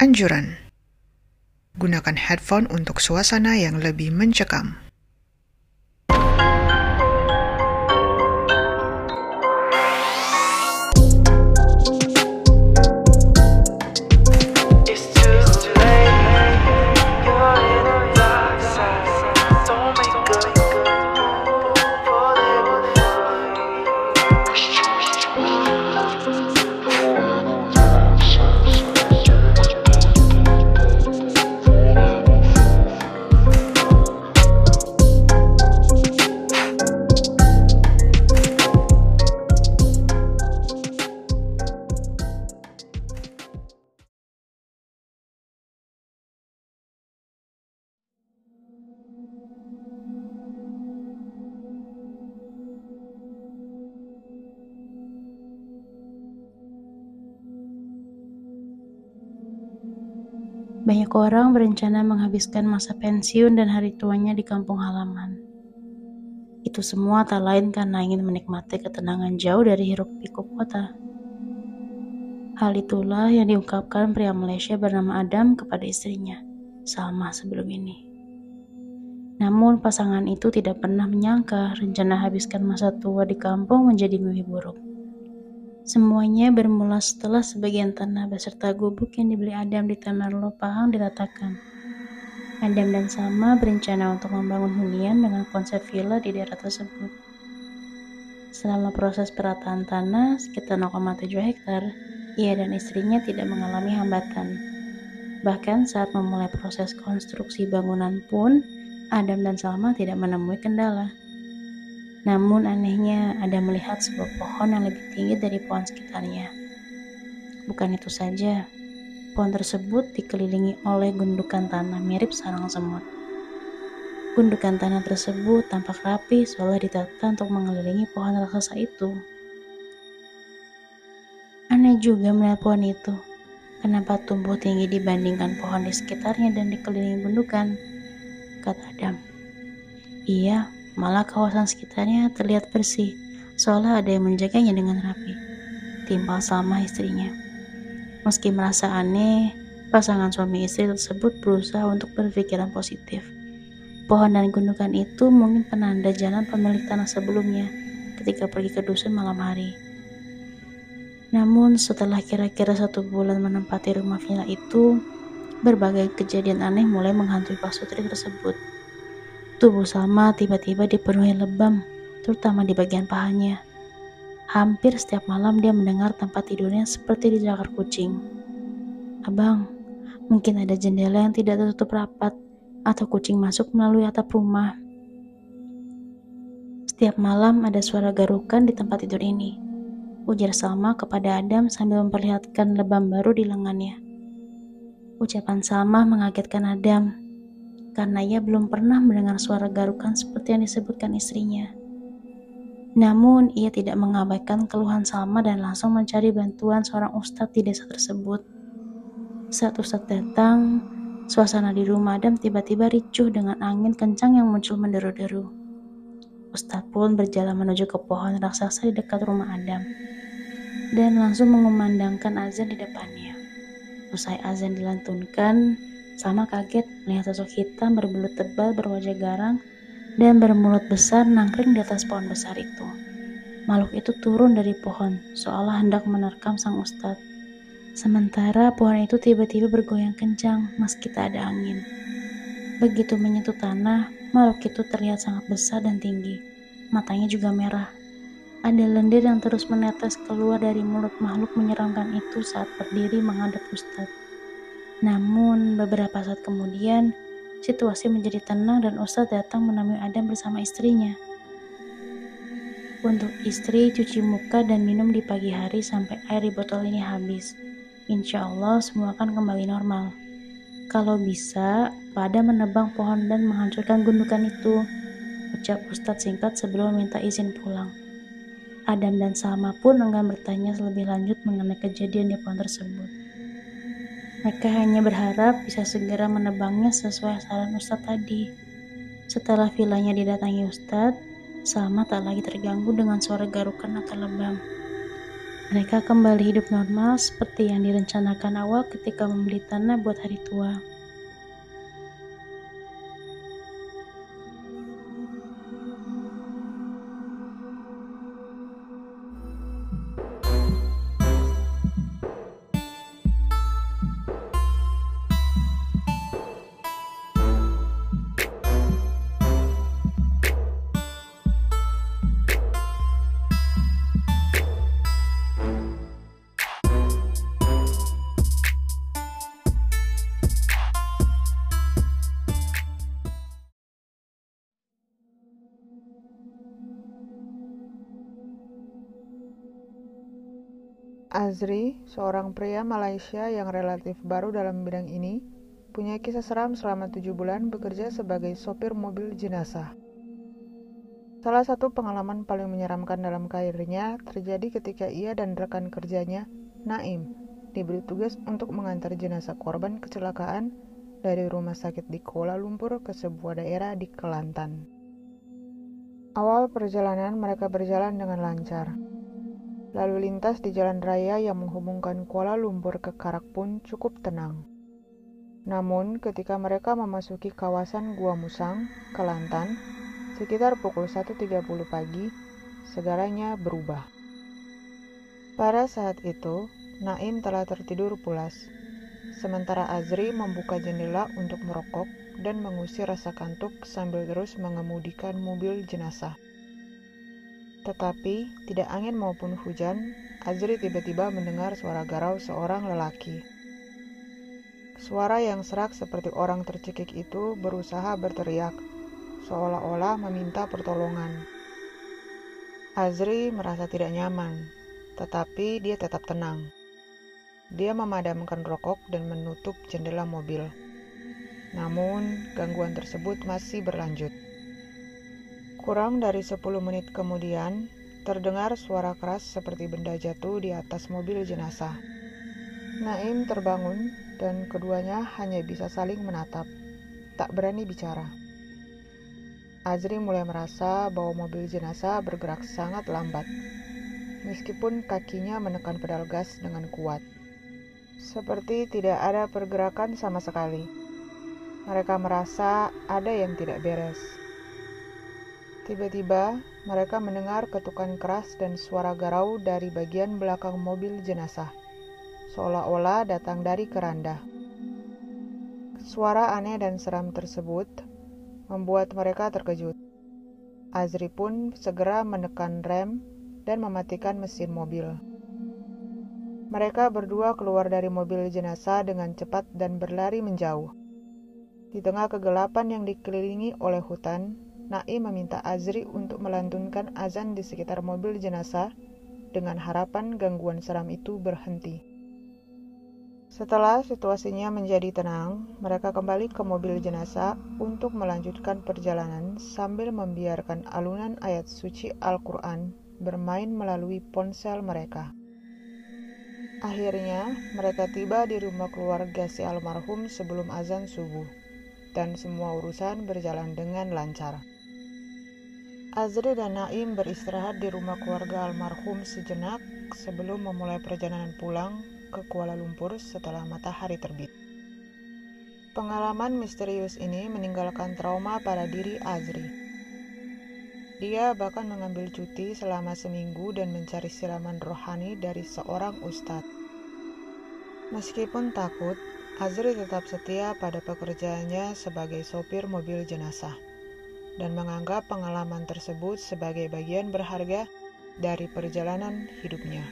Anjuran: gunakan headphone untuk suasana yang lebih mencekam. Banyak orang berencana menghabiskan masa pensiun dan hari tuanya di kampung halaman. Itu semua tak lain karena ingin menikmati ketenangan jauh dari hiruk pikuk kota. Hal itulah yang diungkapkan pria Malaysia bernama Adam kepada istrinya, sama sebelum ini. Namun pasangan itu tidak pernah menyangka rencana habiskan masa tua di kampung menjadi mimpi buruk. Semuanya bermula setelah sebagian tanah beserta gubuk yang dibeli Adam di Tamerlo Pahang diratakan. Adam dan Salma berencana untuk membangun hunian dengan konsep villa di daerah tersebut. Selama proses perataan tanah sekitar 0,7 hektar, ia dan istrinya tidak mengalami hambatan. Bahkan saat memulai proses konstruksi bangunan pun, Adam dan Salma tidak menemui kendala. Namun anehnya ada melihat sebuah pohon yang lebih tinggi dari pohon sekitarnya. Bukan itu saja, pohon tersebut dikelilingi oleh gundukan tanah mirip sarang semut. Gundukan tanah tersebut tampak rapi seolah ditata untuk mengelilingi pohon raksasa itu. Aneh juga melihat pohon itu. Kenapa tumbuh tinggi dibandingkan pohon di sekitarnya dan dikelilingi gundukan? Kata Adam. Iya, malah kawasan sekitarnya terlihat bersih, seolah ada yang menjaganya dengan rapi. Timpal sama istrinya. Meski merasa aneh, pasangan suami istri tersebut berusaha untuk berpikiran positif. Pohon dan gundukan itu mungkin penanda jalan pemilik tanah sebelumnya ketika pergi ke dusun malam hari. Namun setelah kira-kira satu bulan menempati rumah villa itu, berbagai kejadian aneh mulai menghantui Pak Sutri tersebut. Tubuh Salma tiba-tiba dipenuhi lebam, terutama di bagian pahanya. Hampir setiap malam dia mendengar tempat tidurnya seperti dicakar kucing. Abang, mungkin ada jendela yang tidak tertutup rapat, atau kucing masuk melalui atap rumah. Setiap malam ada suara garukan di tempat tidur ini. Ujar Salma kepada Adam sambil memperlihatkan lebam baru di lengannya. Ucapan Salma mengagetkan Adam, karena ia belum pernah mendengar suara garukan seperti yang disebutkan istrinya. Namun, ia tidak mengabaikan keluhan Salma dan langsung mencari bantuan seorang ustadz di desa tersebut. Saat ustadz datang, suasana di rumah Adam tiba-tiba ricuh dengan angin kencang yang muncul menderu-deru. Ustadz pun berjalan menuju ke pohon raksasa di dekat rumah Adam dan langsung mengumandangkan azan di depannya. Usai azan dilantunkan, sama kaget melihat sosok hitam berbelut tebal berwajah garang dan bermulut besar nangkring di atas pohon besar itu. Makhluk itu turun dari pohon, seolah hendak menerkam sang ustadz. Sementara pohon itu tiba-tiba bergoyang kencang meski tak ada angin. Begitu menyentuh tanah, makhluk itu terlihat sangat besar dan tinggi. Matanya juga merah. Ada lendir yang terus menetes keluar dari mulut makhluk menyeramkan itu saat berdiri menghadap Ustadz. Namun, beberapa saat kemudian, situasi menjadi tenang dan Ustadz datang menemui Adam bersama istrinya. Untuk istri, cuci muka dan minum di pagi hari sampai air di botol ini habis. Insya Allah semua akan kembali normal. Kalau bisa, pada menebang pohon dan menghancurkan gundukan itu, ucap Ustadz singkat sebelum meminta izin pulang. Adam dan Salma pun enggan bertanya lebih lanjut mengenai kejadian di pohon tersebut. Mereka hanya berharap bisa segera menebangnya sesuai saran Ustadz tadi. Setelah vilanya didatangi Ustadz, Salma tak lagi terganggu dengan suara garukan atau lebam. Mereka kembali hidup normal seperti yang direncanakan awal ketika membeli tanah buat hari tua. Azri, seorang pria Malaysia yang relatif baru dalam bidang ini, punya kisah seram selama tujuh bulan bekerja sebagai sopir mobil jenazah. Salah satu pengalaman paling menyeramkan dalam karirnya terjadi ketika ia dan rekan kerjanya, Naim, diberi tugas untuk mengantar jenazah korban kecelakaan dari rumah sakit di Kuala Lumpur ke sebuah daerah di Kelantan. Awal perjalanan mereka berjalan dengan lancar. Lalu lintas di jalan raya yang menghubungkan Kuala Lumpur ke Karak pun cukup tenang. Namun, ketika mereka memasuki kawasan Gua Musang, Kelantan, sekitar pukul 1.30 pagi, segalanya berubah. Pada saat itu, Naim telah tertidur pulas, sementara Azri membuka jendela untuk merokok dan mengusir rasa kantuk sambil terus mengemudikan mobil jenazah. Tetapi, tidak angin maupun hujan, Azri tiba-tiba mendengar suara garau seorang lelaki. Suara yang serak seperti orang tercekik itu berusaha berteriak, seolah-olah meminta pertolongan. Azri merasa tidak nyaman, tetapi dia tetap tenang. Dia memadamkan rokok dan menutup jendela mobil. Namun, gangguan tersebut masih berlanjut. Kurang dari 10 menit kemudian, terdengar suara keras seperti benda jatuh di atas mobil jenazah. Naim terbangun dan keduanya hanya bisa saling menatap, tak berani bicara. Azri mulai merasa bahwa mobil jenazah bergerak sangat lambat, meskipun kakinya menekan pedal gas dengan kuat. Seperti tidak ada pergerakan sama sekali. Mereka merasa ada yang tidak beres. Tiba-tiba, mereka mendengar ketukan keras dan suara garau dari bagian belakang mobil jenazah, seolah-olah datang dari keranda. Suara aneh dan seram tersebut membuat mereka terkejut. Azri pun segera menekan rem dan mematikan mesin mobil. Mereka berdua keluar dari mobil jenazah dengan cepat dan berlari menjauh. Di tengah kegelapan yang dikelilingi oleh hutan, Naim meminta Azri untuk melantunkan azan di sekitar mobil jenazah dengan harapan gangguan seram itu berhenti. Setelah situasinya menjadi tenang, mereka kembali ke mobil jenazah untuk melanjutkan perjalanan sambil membiarkan alunan ayat suci Al-Quran bermain melalui ponsel mereka. Akhirnya, mereka tiba di rumah keluarga si almarhum sebelum azan subuh, dan semua urusan berjalan dengan lancar. Azri dan Naim beristirahat di rumah keluarga almarhum sejenak sebelum memulai perjalanan pulang ke Kuala Lumpur setelah matahari terbit. Pengalaman misterius ini meninggalkan trauma pada diri Azri. Dia bahkan mengambil cuti selama seminggu dan mencari siraman rohani dari seorang ustadz. Meskipun takut, Azri tetap setia pada pekerjaannya sebagai sopir mobil jenazah dan menganggap pengalaman tersebut sebagai bagian berharga dari perjalanan hidupnya.